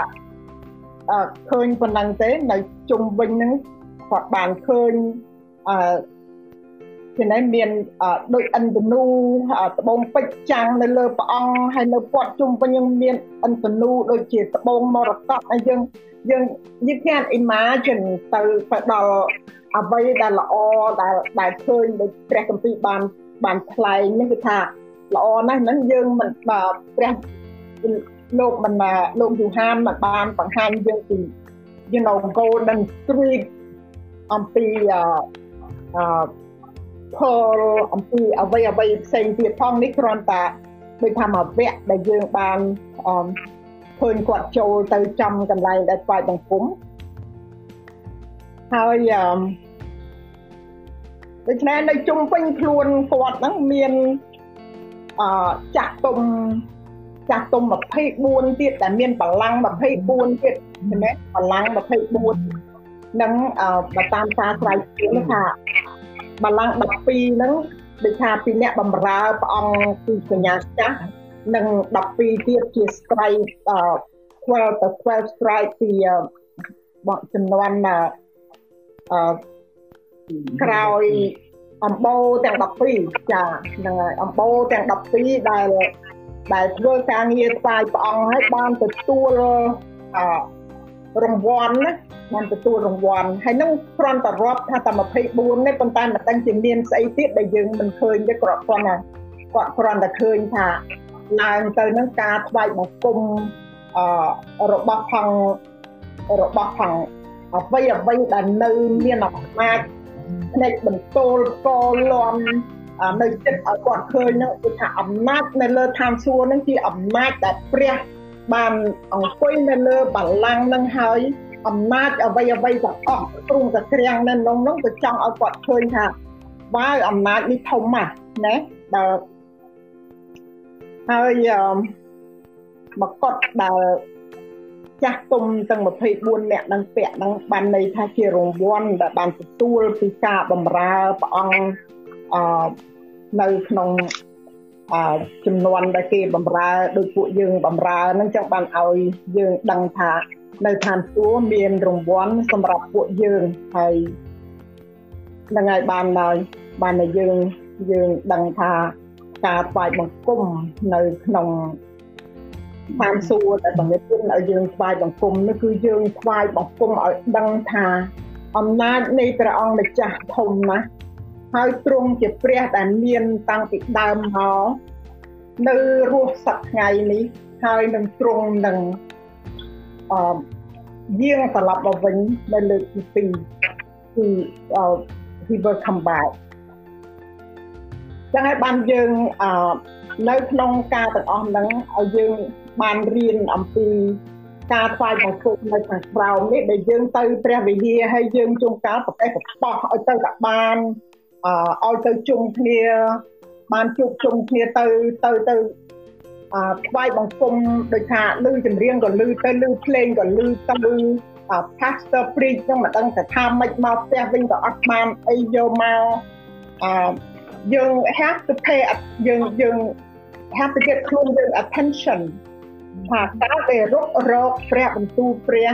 ឃើញប៉ុណ្ណឹងទេនៅជុំវិញហ្នឹងគាត់បានឃើញអឺចំណែកមានដូចឥន្ទនូត្បូងពេជ្រចាំងនៅលើព្រះអង្គហើយនៅព័ទ្ធជុំវិញយើងមានឥន្ទនូដូចជាត្បូងមរកតហើយយើងយើង you can imagine ទៅទៅដល់អ្វីដែលល្អដែលដែលឃើញដូចព្រះគម្ពីរបានបានថ្លែងនេះគឺថា ល្អណាស់ហ្នឹងយើងមិនព្រះលោកមិនលោកយូហានមិនបានបង្ហាញយើងពី you know golden street អំពីអឺអឺផលអំពីអ្វីអ្វីផ្សេងទៀតផងនេះគ្រាន់តែដូចថាមកវគ្គដែលយើងបានអឺឃើញគាត់ចូលទៅចំកន្លែងដែលស្វាយបង្គំហើយអឺដូច្នេះនៅជុំវិញខ្លួនគាត់ហ្នឹងមាន អឺចាក់ទុំចាស់ទុំ24ទៀតដែលមានបលាំង24ទៀតឃើញទេបលាំង24នឹងបើតាមការស្រាវជ្រាវថាបលាំង12ហ្នឹងដូចថាពីអ្នកបំរើព្រះអង្គពីសញ្ញាចាស់និង12ទៀតជា strike 12ទៅ12 strike ពីចំនួនអឺក្រោយ អំបោទាំង12ចាហ្នឹងហើយអំបោទាំង12ដែលដែលធ្វើការងារស្វាយព្រះអង្គហើយបានទទួលអរង្វាន់ណាបានទទួលរង្វាន់ហើយនឹងគ្រាន់តែរាប់ថាតែ24នេះប៉ុន្តែមិនដឹងជាមានស្អីទៀតដែលយើងមិនឃើញទេគ្រាន់តែគាត់គ្រាន់តែឃើញថាឡើងទៅនឹងការថ្វាយបង្គំអឺរបស់ផងរបស់ផងអ្វីអ្វីដែលនៅមានអំណាច ផ្នែកបន្ទោលកលំនៅចិត្តឲ្យគាត់ឃើញហ្នឹងគឺថាអំណាចនៅលើឋានសួគ៌ហ្នឹងជាអំណាចដែលព្រះបានអង្គុយនៅលើបល្ល័ង្កហ្នឹងហើយអំណាចអ្វីអ្វីទាំងអស់ទ្រង់តែក្រាំងនៅក្នុងហ្នឹងក៏ចង់ឲ្យគាត់ឃើញថាបើអំណាចនេះធំណាស់ណាបើហើយមកកត់ដែល ចាស់ទុំទាំង24នាក់នឹងពាក់នឹងបានន័យថាជារង្វាន់ដែលបានទទួលពីការបម្រើព្រះអង្គអឺនៅក្នុងអឺចំនួនដែលគេបំរើដោយពួកយើងបំរើហ្នឹងចឹងបានឲ្យយើងដឹងថានៅឋានសួគ៌មានរង្វាន់សម្រាប់ពួកយើងហើយនឹងហើយបានហើយបានតែយើងយើងដឹងថាការថ្វាយបង្គំនៅក្នុង ឋានសួគ៌ដែលបង្រៀនឲ្យយើងថ្វាយបង្គំនោះគឺយើងថ្វាយបង្គំឲ្យដឹងថាអំណាចនៃព្រះអង្គម្ចាស់ធំណាស់ហើយទ្រង់ជាព្រះដែលមានតាំងពីដើមមកនៅរស់សប្ថ្ងៃនេះហើយនឹងទ្រង់នឹងអឺយាងត្រឡប់មកវិញនៅលើកទី2គឺ he will come back ចឹងហើយបានយើងអឺនៅក្នុងការទាំងអស់ហ្នឹងឲ្យយើង បានរៀនអំពីការថ្វាយបង្គំនៅខាងក្រោមនេះដែលយើងទៅព្រះវិហារហើយយើងជុំកាលប្រទេសកបោះឲ្យទៅតែបានអឲ្យទៅជុំគ្នាបានជួបជុំគ្នាទៅទៅទៅអថ្វាយបង្គំដូចថាលឺចម្រៀងក៏លឺទៅលឺភ្លេងក៏លឺទៅ pastor preach ហ្នឹងមិនដឹងថាថាម៉េចមកផ្ទះវិញក៏អត់បានអីយកមកអឺយើង have to pay យើងយើង have to get ខ្លួនយើង attention ថាតើគេរុករកព្រះបន្ទូលព្រះ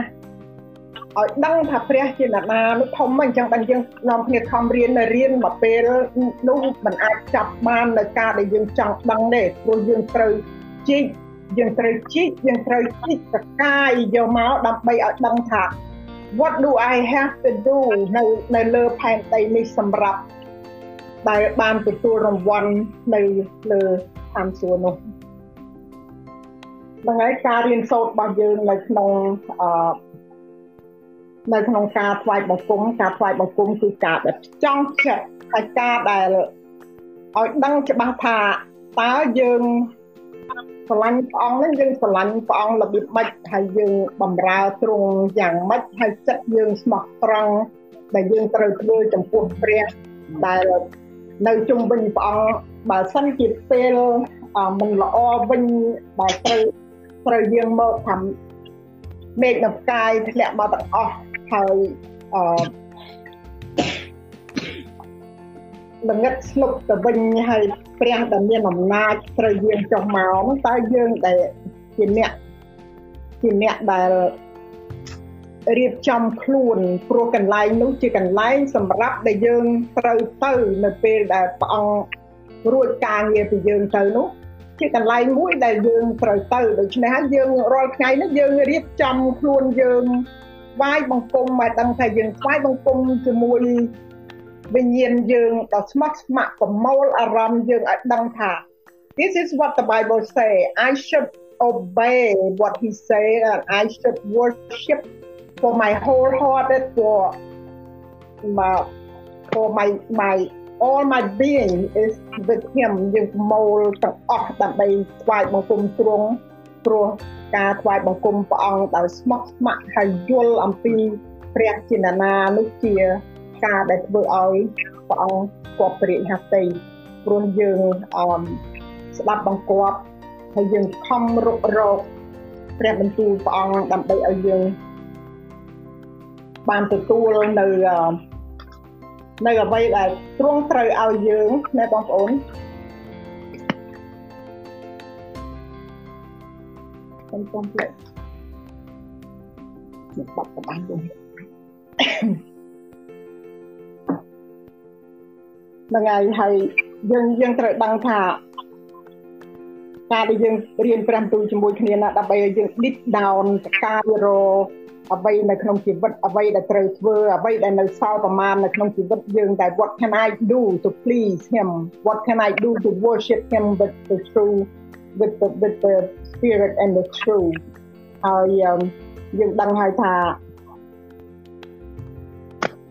ឲ្យដឹងថាព្រះជាអ្នកណានោះធំអញ្ចឹងបានយើងនាំគ្នាខំរៀនរៀនមកពេលនោះมันអាចចាប់បាននៅការដែលយើងចង់ដឹងទេព្រោះយើងត្រូវជីកយើងត្រូវជីកយើងត្រូវជីកសកាយយកមកដើម្បីឲ្យដឹងថា what do i have to do នៅនៅលើផែនដីនេះសម្រាប់ដែលបានទទួលរង្វាន់នៅលើឋានសួគ៌នោះ ហ្នឹងហើយការរៀនសូត្ររបស់យើងនៅក្នុងអឺនៅក្នុងការថ្វាយបង្គំការថ្វាយបង្គំគឺការដែលចង់ចិត្តហើយការដែលឲ្យដឹងច្បាស់ថាតើយើងស្រឡាញ់ព្រះអង្គនឹងយើងស្រឡាញ់ព្រះអង្គរបៀបម៉េចហើយយើងបំរើទ្រង់យ៉ាងម៉េចហើយចិត្តយើងស្មោះត្រង់ដែលយើងត្រូវធ្វើចំពោះព្រះដែលនៅជុំវិញព្រះអង្គបើសិនជាពេលមិនល្អវិញដែលត្រូវ ត្រូវយើងមកថាមេឃនៅផ្កាយធ្លាក់មកទាំងអស់ហើយអឺល្ងិតស្លុបទៅវិញហើយព្រះដែលមានអំណាចត្រូវយើងចុះមកតើយើងដែលជាអ្នកជាអ្នកដែលរៀបចំខ្លួនព្រោះកន្លែងនោះជាកន្លែងសម្រាប់ដែលយើងត្រូវទៅនៅពេលដែលព្រះអង្គរួចការងារពីយើងទៅនោះ ជាកន្លែងមួយដែលយើងត្រូវទៅដូច្នេះហើយយើងរាល់ថ្ងៃនេះយើងរៀបចំខ្លួនយើងថ្វាយបង្គំមកដឹងថាយើងថ្វាយបង្គំជាមួយវិញ្ញាណយើងដ៏ស្មោះស្ម័គ្រប្រមូលអារម្មណ៍យើងឲ្យដឹងថា This is what the Bible say I should obey what he say and I should worship for my wholehearted for my for my my all my being is with him យើងប្រមូលទាំងអស់ដើម្បីថ្វាយបង្គំទ្រង់ព្រោះការថ្វាយបង្គំព្រះអង្គដោយស្មោះស្ម័គ្រហើយយល់អំពីព្រះចេតនានោះជាការដែលធ្វើឲ្យព្រះអង្គគប់ព្រះហត្ថីព្រោះយើងអមស្ដាប់បង្គាប់ហើយយើងខំរុករកព្រះបន្ទូលព្រះអង្គដើម្បីឲ្យយើងបានទទួលនៅ នៅអ្វីដែលទ្រង់ត្រូវឲ្យយើងណាបងប្អូនខ្ញុំកុំភ្លេចមកបាត់កបាំងទៅហ្នឹងហើយហើយយើងយើងត្រូវដឹងថាការដែលយើងរៀន5ទូជាមួយគ្នាណាដើម្បីឲ្យយើង deep down សកាយរ អ្វីនៅក្នុងជីវិតអ្វីដែលត្រូវធ្វើអ្វីដែលនៅសល់ប្រមាណនៅក្នុងជីវិតយើងដែល what can I do to please him what can I do to worship him with the true with the with the spirit and the truth ហើយយើងដឹងហើយថា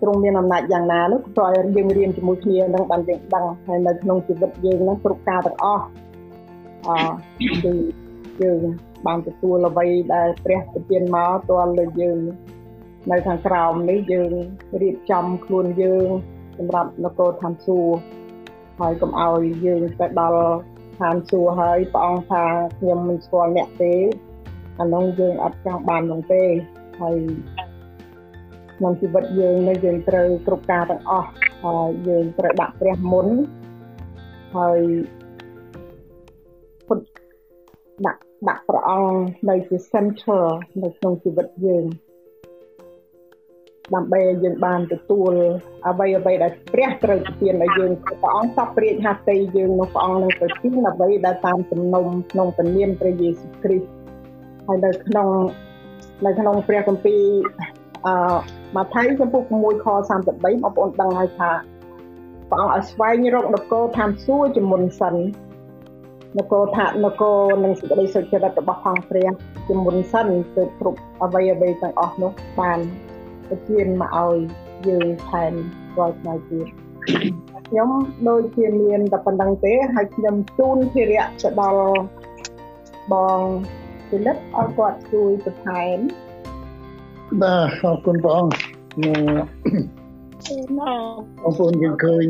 ទ្រង់មានអំណាចយ៉ាងណានោះក៏ឲ្យយើងរៀនជាមួយគ្នានឹងបានយើងដឹងហើយនៅក្នុងជីវិតយើងនឹងគ្រប់ការទាំងអស់អគឺយើង បានទទួលអ្វីដែលព្រះប្រទានមកទាល់លើយើងនៅខាងក្រោមនេះយើងរៀបចំខ្លួនយើងសម្រាប់នគរឋានសួគ៌ហើយកុំឲ្យយើងទៅដល់ឋានសួគ៌ហើយព្រះអង្គថាខ្ញុំមិនស្គាល់អ្នកទេអានោះយើងអត់ចង់បាននោះទេហើយក្នុងជីវិតយើងនេះយើងត្រូវគ្រប់ការទាំងអស់ហើយយើងត្រូវដាក់ព្រះមុនហើយពុទ្ធដាក់ ដាក់ព្រះអង្គនៅជា center នៅក្នុងជីវិតយើងដើម្បីឲ្យយើងបានទទួលអ្វីអ្វីដែលព្រះត្រូវប្រទានឲ្យយើងព្រះអង្គសពព្រាជហត្ថីយើងនោះព្រះអង្គនឹងប្រទានអ្វីដែលតាមសំណុំក្នុងព្រះនាមព្រះយេស៊ូវគ្រីស្ទហើយនៅក្នុងនៅក្នុងព្រះគម្ពីរអឺម៉ាថាយចំពុក6ខ33បងប្អូនដឹងហើយថាព្រះអង្គឲ្យស្វែងរកនគរឋានសួគ៌ជាមុនសិន នគរថានគរនិងសេចក្តីសុចរិតរបស់ផងព្រះជាមុនសិនទៅគ្រប់អ្វីអ្វីទាំងអស់នោះបានប្រទានមកឲ្យយើងថែមរាល់ថ្ងៃទៀតខ្ញុំដូចជាមានតែប៉ុណ្្នឹងទេហើយខ្ញុំជូនភារៈទៅដល់បងពលិតឲ្យគាត់ជួយបន្ថែមបាទអរគុណព្រះអង្គបងប្អូនយើងឃើញ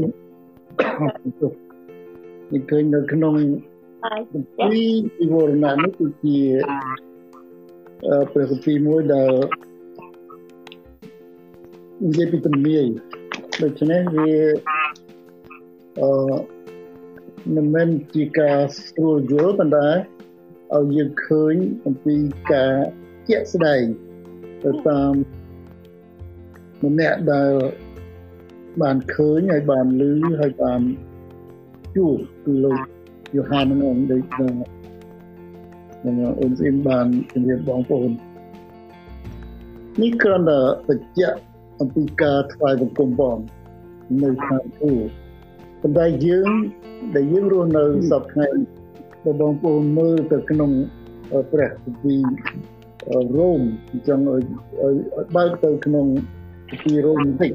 យើងឃើញនៅក្នុង ពីពីវរណៈនេះគឺជាព្រះគម្ពីរមួយដែលនិយាយពីទំនាយដូច្នេះវាអឺមិនមែនជាការស្រួលយល់ប៉ុន្តែឲ្យយើងឃើញអំពីការជាក់ស្ដែងទៅតាមម្នាក់ដែលបានឃើញហើយបានឮហើយបានជួបគឺលោក យូហាននឹងដូចនឹងអូនស្អ៊ីនបានជំរាបបងប្អូននេះគ្រាន់តែបញ្ជាក់អំពីការថ្វាយបង្គំបងនៅខាងគូប៉ុន្តែយើងដែលយើងរស់នៅសពថ្ងៃបងប្អូនមើលទៅក្នុងព្រះគម្ពីររ៉ូមអញ្ចឹងឲ្យបើកទៅក្នុងគម្ពីររ៉ូមបន្តិច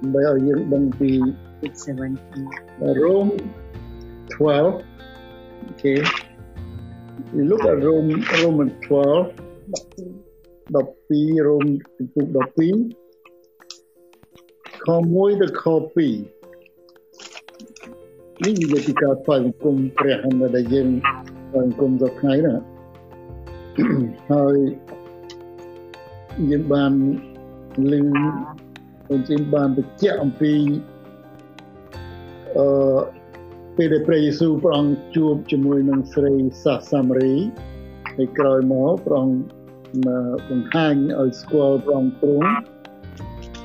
ដើម្បីឲ្យយើងដឹងពី17 Rome 12 Okay. We look at Rome, Roman 12, 12 Rome ចំពុក12ខ1ទៅខ2នេះនិយាយពីការស្វែងគុំព្រះដែលយើងស្វែងគុំសប្តាហ៍ណាហើយយើងបានលឺខ្ញុំជិះបានបញ្ជាក់អំពីអឺ ពេលដែលព្រះយេស៊ូវព្រះអង្គជួបជាមួយនឹងស្រីសាសាមារីហើយក្រោយមកព្រះអង្គបង្ហាញឲ្យស្គាល់ព្រះអង្គទ្រង់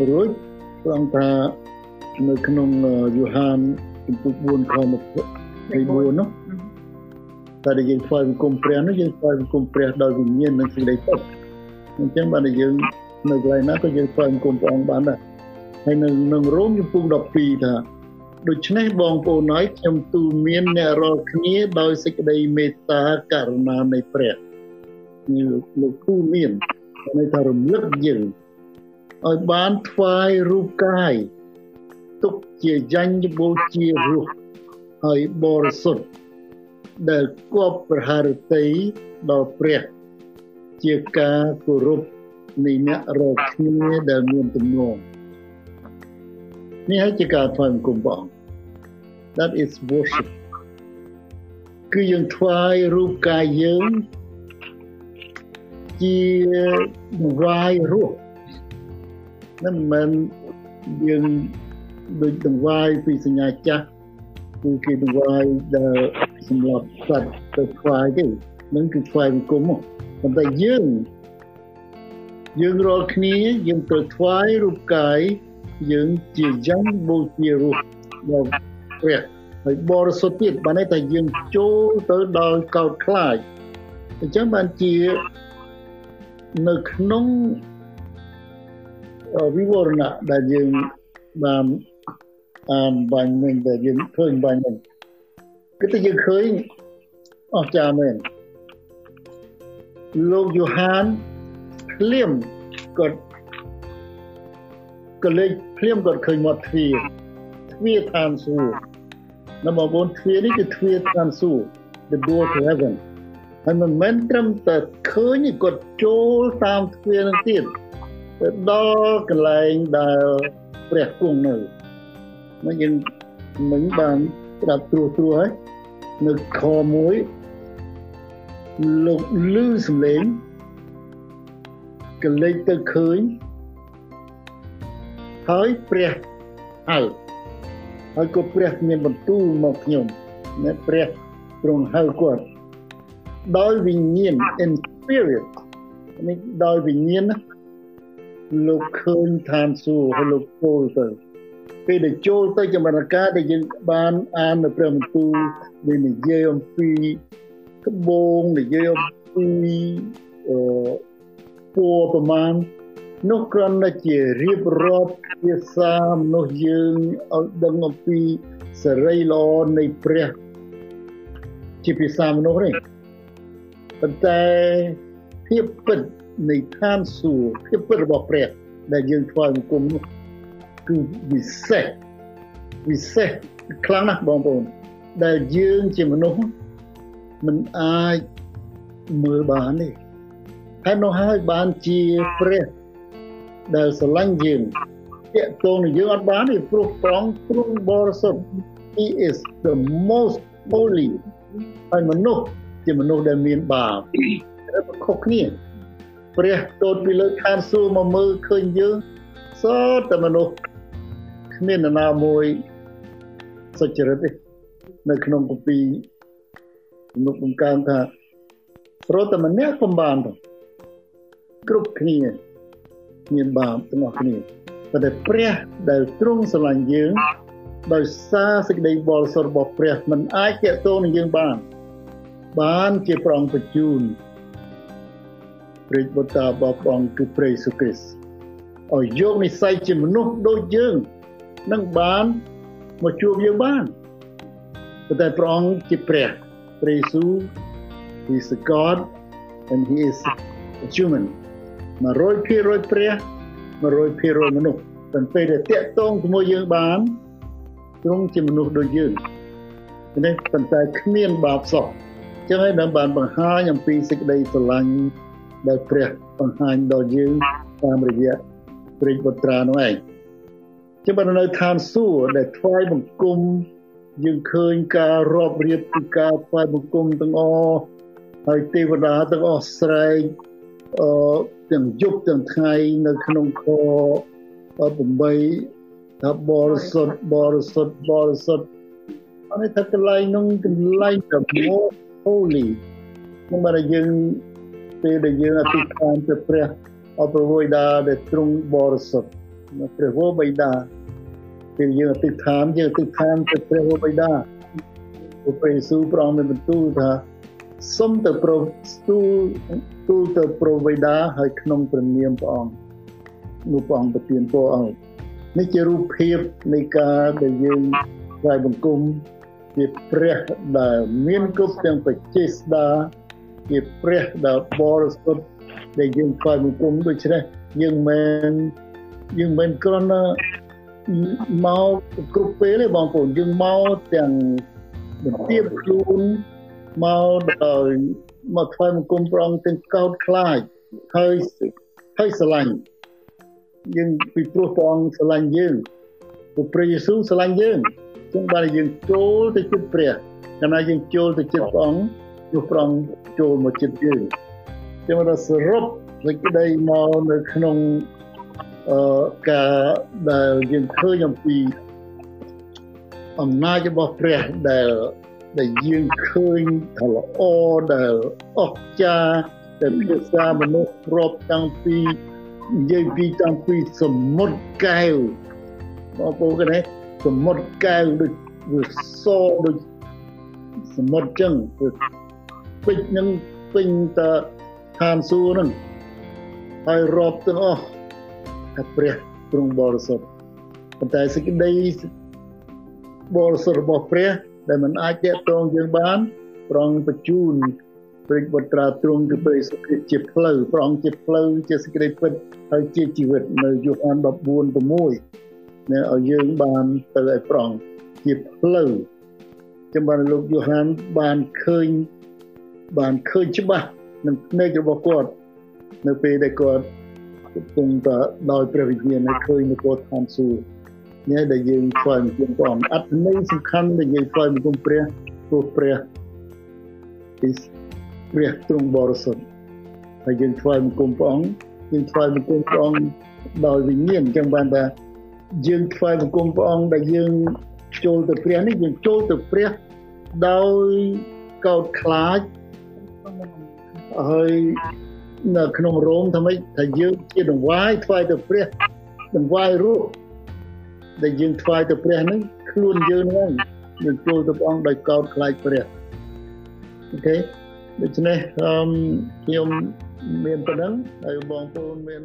រួចព្រះអង្គថានៅក្នុងយូហានជំពូក4ខ24នោះតែដែលយើងថ្វាយបង្គំព្រះនោះយើងថ្វាយបង្គំព្រះដោយវិញ្ញាណនិងសេចក្តីសុខអញ្ចឹងបានតែយើងនៅកន្លែងណាក៏យើងថ្វាយបង្គំព្រះអង្គបានដែរហើយនៅក្នុងរ៉ូមជំពូក12ថា ដូច្នេះបងប្អូនហើយខ្ញុំទូលមានអ្នករាល់គ្នាដោយសេចក្តីមេត្តាករុណានៃព្រះនេះលោកទូលមានន័យថារំលឹកយើងឲ្យបានថ្វាយរូបកាយទុកជាយ៉ាញ់បូជារស់ហើយបរិសុទ្ធដែលគប់ប្រហារតីដល់ព្រះជាការគោរពនៃអ្នករកគ្នាដែលមានទំនួល នេះហើយជាការថ្វាយបង្គំព្រះអង្គ that is worship គឺយើងថ្វាយរូបកាយយើងជាវាយរស់នឹងមិនយើងដូចដង្វាយពីសញ្ញាចាស់គឺគេដង្វាយដែលសម្រាប់សត្វទៅថ្វាយទេនឹងគឺថ្វាយបង្គំមកប៉ុន្តែយើងយើងរាល់គ្នាយើងត្រូវថ្វាយរូបកាយ យើងជាយ៉ាងបូជារូបដល់ព្រះហើយបរិសុទ្ធទៀតបានន័យថាយើងចូលទៅដល់កោតខ្លាចអញ្ចឹងបានជានៅក្នុងវិវរណៈដែលយើងបានអានបាញ់នឹងដែលយើងឃើញបាញ់នឹងគឺតែយើងឃើញអស្ចារ្យមែនលោកយូហានភ្លាមគាត់ ក៏លេចភ្លាមគាត់ឃើញមាត់ទ្វារទ្វារឋានសួគ៌នៅបងប្អូនទ្វារនេះគឺទ្វារឋានសួគ៌ the door to heaven ហើយមិនមែនត្រឹមតែឃើញគាត់ចូលតាមទ្វារនឹងទៀតទៅដល់កន្លែងដែលព្រះគង់នៅមកយើងមិនបានប្រាប់ត្រួសត្រួសហើយនៅខមួយលោកលឺសំឡេងកលេចទៅឃើញ ហើយព្រះហៅហើយក៏ព្រះមានបន្ទូលមកខ្ញុំអ្នកព្រះទ្រង់ហៅគាត់ដោយវិញ្ញាណ in spirit នេះដោយវិញ្ញាណលោកឃើញឋានសួគ៌ហើយលោកចូលទៅពេលដែលចូលទៅចម្រើនការដែលយើងបានអាននៅព្រះបន្ទូលវានិយាយអំពីក្បូងនិយាយអំពីអឺពួរប្រមាណ នោះគ្រាន់តែជារៀបរាប់ភាសាមនុស្សយើងឲ្យដឹងអំពីសេរីល្អនៃព្រះជាភាសាមនុស្សនេះប៉ុន្តែភាពពិតនៃឋានសួគ៌ភាពពិតរបស់ព្រះ ដែលយើងថ្វាយបង្គំនោះគឺវិសេសវិសេសខ្លាំងណាស់បងប្អូនដែលយើងជាមនុស្សមិនអាចមើលបានទេហើយនោះហើយបានជាព្រះ ដែលស្រឡាញ់យើងតាក់ទងនឹងយើងអត់បានទេព្រោះព្រះអង្គទ្រង់បរិសុទ្ធ He is the most holy ហើយមនុស្សជាមនុស្សដែលមានបាបត្រូវខុសគ្នាព្រះទតពីលើឋានសួគ៌មកមើលឃើញយើងសតតែមនុស្សគ្មាននរណាមួយសុចរិតទេនៅក្នុងគម្ពីរលោកបង្កើនថាព្រោះតែម្នាក់កំបានទៅគ្រប់គ្នា មានបាបទាំងអស់គ្នាប៉ុន្តែព្រះដែលទ្រង់ស្រឡាញ់យើងដោយសារសេចក្តីបរិសុទ្ធរបស់ព្រះមិនអាចទាក់ទងនឹងយើងបានបានជាព្រះអង្គបញ្ជូនព្រះបុត្រារបស់ព្រះអង្គគឺព្រះយេស៊ូវគ្រីស្ទឲ្យយកនិស្ស័យជាមនុស្សដូចយើងនឹងបានមកជួបយើងបានប៉ុន្តែព្រះអង្គជាព្រះព្រះយេស៊ូវ he is a god and he is a human 100%ព្រះ100%មនុស្សតែពេលដែលតាក់ទងជាមួយយើងបានទ្រង់ជាមនុស្សដូចយើងនេះប៉ុន្តែគ្មានបាបសោះចឹងហើយនឹងបានបង្ហាញអំពីសេចក្តីស្រឡាញ់ដែលព្រះបង្ហាញដល់យើងតាមរយៈព្រះបុត្រានោះឯងចឹងបាននៅឋានសួគ៌ដែលថ្វាយបង្គំយើងឃើញការរាប់រៀបពីការថ្វាយបង្គំទាំងអស់ហើយទេវតាទាំងអស់ស្រែក អឺទាំងយប់ទាំងថ្ងៃនៅក្នុងខ8ថាបរិសុទ្ធបរិសុទ្ធបរិសុទ្ធអនេះថាកន្លែងនោះកន្លែងតែ most holy នឹងបើយើងពេលដែលយើងអធិដ្ឋានទៅព្រះអព្រះវេដាដែលទ្រង់បរិសុទ្ធព្រះវេដាពេលយើងអធិដ្ឋានយើងអធិដ្ឋានទៅព្រះវេដាព្រះយេស៊ូវព្រះអង្គមានបន្ទូលថា សូមទៅប្រស្ទូលទូលទៅប្រវេដាហើយក្នុងព្រះនាមព្រះអង្គនោះព្រះអង្គប្រទានពរឲ្យនេះជារូបភាពនៃការដែលយើងថ្វាយបង្គំជាព្រះដែលមានគ្រប់ទាំងបច្ចេស្តាជាព្រះដែលបរិសុទ្ធដែលយើងថ្វាយបង្គំដូច្នេះយើងមិនយើងមិនគ្រាន់តែមកគ្រប់ពេលទេបងប្អូនយើងមកទាំងបន្ទាបខ្លួន មកដោយមកថ្វាយបង្គំព្រះអង្គទាំងកោតខ្លាចហើយហើយស្រឡាញ់យើងពីព្រោះព្រះអង្គស្រឡាញ់យើងព្រះព្រះយេស៊ូវស្រឡាញ់យើងចឹងបានយើងចូលទៅជិតព្រះកាលណាយើងចូលទៅជិតព្រះអង្គនោះព្រះអង្គចូលមកជិតយើងចឹងដល់សរុបសេចក្តីមកនៅក្នុងអឺការដែលយើងឃើញអំពីអំណាចរបស់ព្រះដែល ដែលយើងឃើញថាល្អដែលអស្ចារ្យដែលភាសាមនុស្សរាប់តាំងពីនិយាយពីតាំងពីសមុទ្រកែវបងប្អូនគេណាសមុទ្រកែវដូចវាសដូចសមុទ្រចឹងពេជ្រនឹងពេញតឋានសួគ៌នឹងហើយរាប់ទាំងអស់ថាព្រះទ្រង់បរិសុទ្ធប៉ុន្តែសេចក្តីបរិសុទ្ធរបស់ព្រះ ដែលមិនអាចតេតងយើងបានប្រងបញ្ជូនព្រះបុត្រាទ្រង់គឺព្រះសុគ្រីស្ទជាផ្លូវព្រះអង្គជាផ្លូវជាសេចក្តីពិតហើយជាជីវិតនៅយូហាន14:6នៅឲ្យយើងបានទៅឲ្យប្រងជាផ្លូវចាំបានលោកយូហានបានឃើញបានឃើញច្បាស់នឹងភ្នែករបស់គាត់នៅពេលដែលគាត់កំពុងតែដោយព្រះវិញ្ញាណឲ្យឃើញនគរឋានសួគ៌ នេះដែលយើងស្វែងយល់ព្រះអង្គអត្ថន័យសំខាន់ដែលយើងស្វែងយល់ព្រះព្រោះព្រះគឺព្រះទ្រង់បរិសុទ្ធហើយយើងថ្វាយបង្គំព្រះអង្គយើងថ្វាយបង្គំព្រះអង្គដោយវិញ្ញាណអញ្ចឹងបានថាយើងថ្វាយបង្គំព្រះអង្គដែលយើងចូលទៅព្រះនេះយើងចូលទៅព្រះដោយកោតខ្លាចហើយនៅក្នុងរោមថាម៉េចថាយើងជាដង្វាយថ្វាយទៅព្រះដង្វាយរូប ដែលយើងថ្វាយទៅព្រះហ្នឹងខ្លួនយើងហ្នឹងយើងចូលទៅព្រះអង្គដោយកោតខ្លាចព្រះអូខេដូច្នេះខ្ញុំមានប៉ុណ្ណឹងហើយបងប្អូនមាន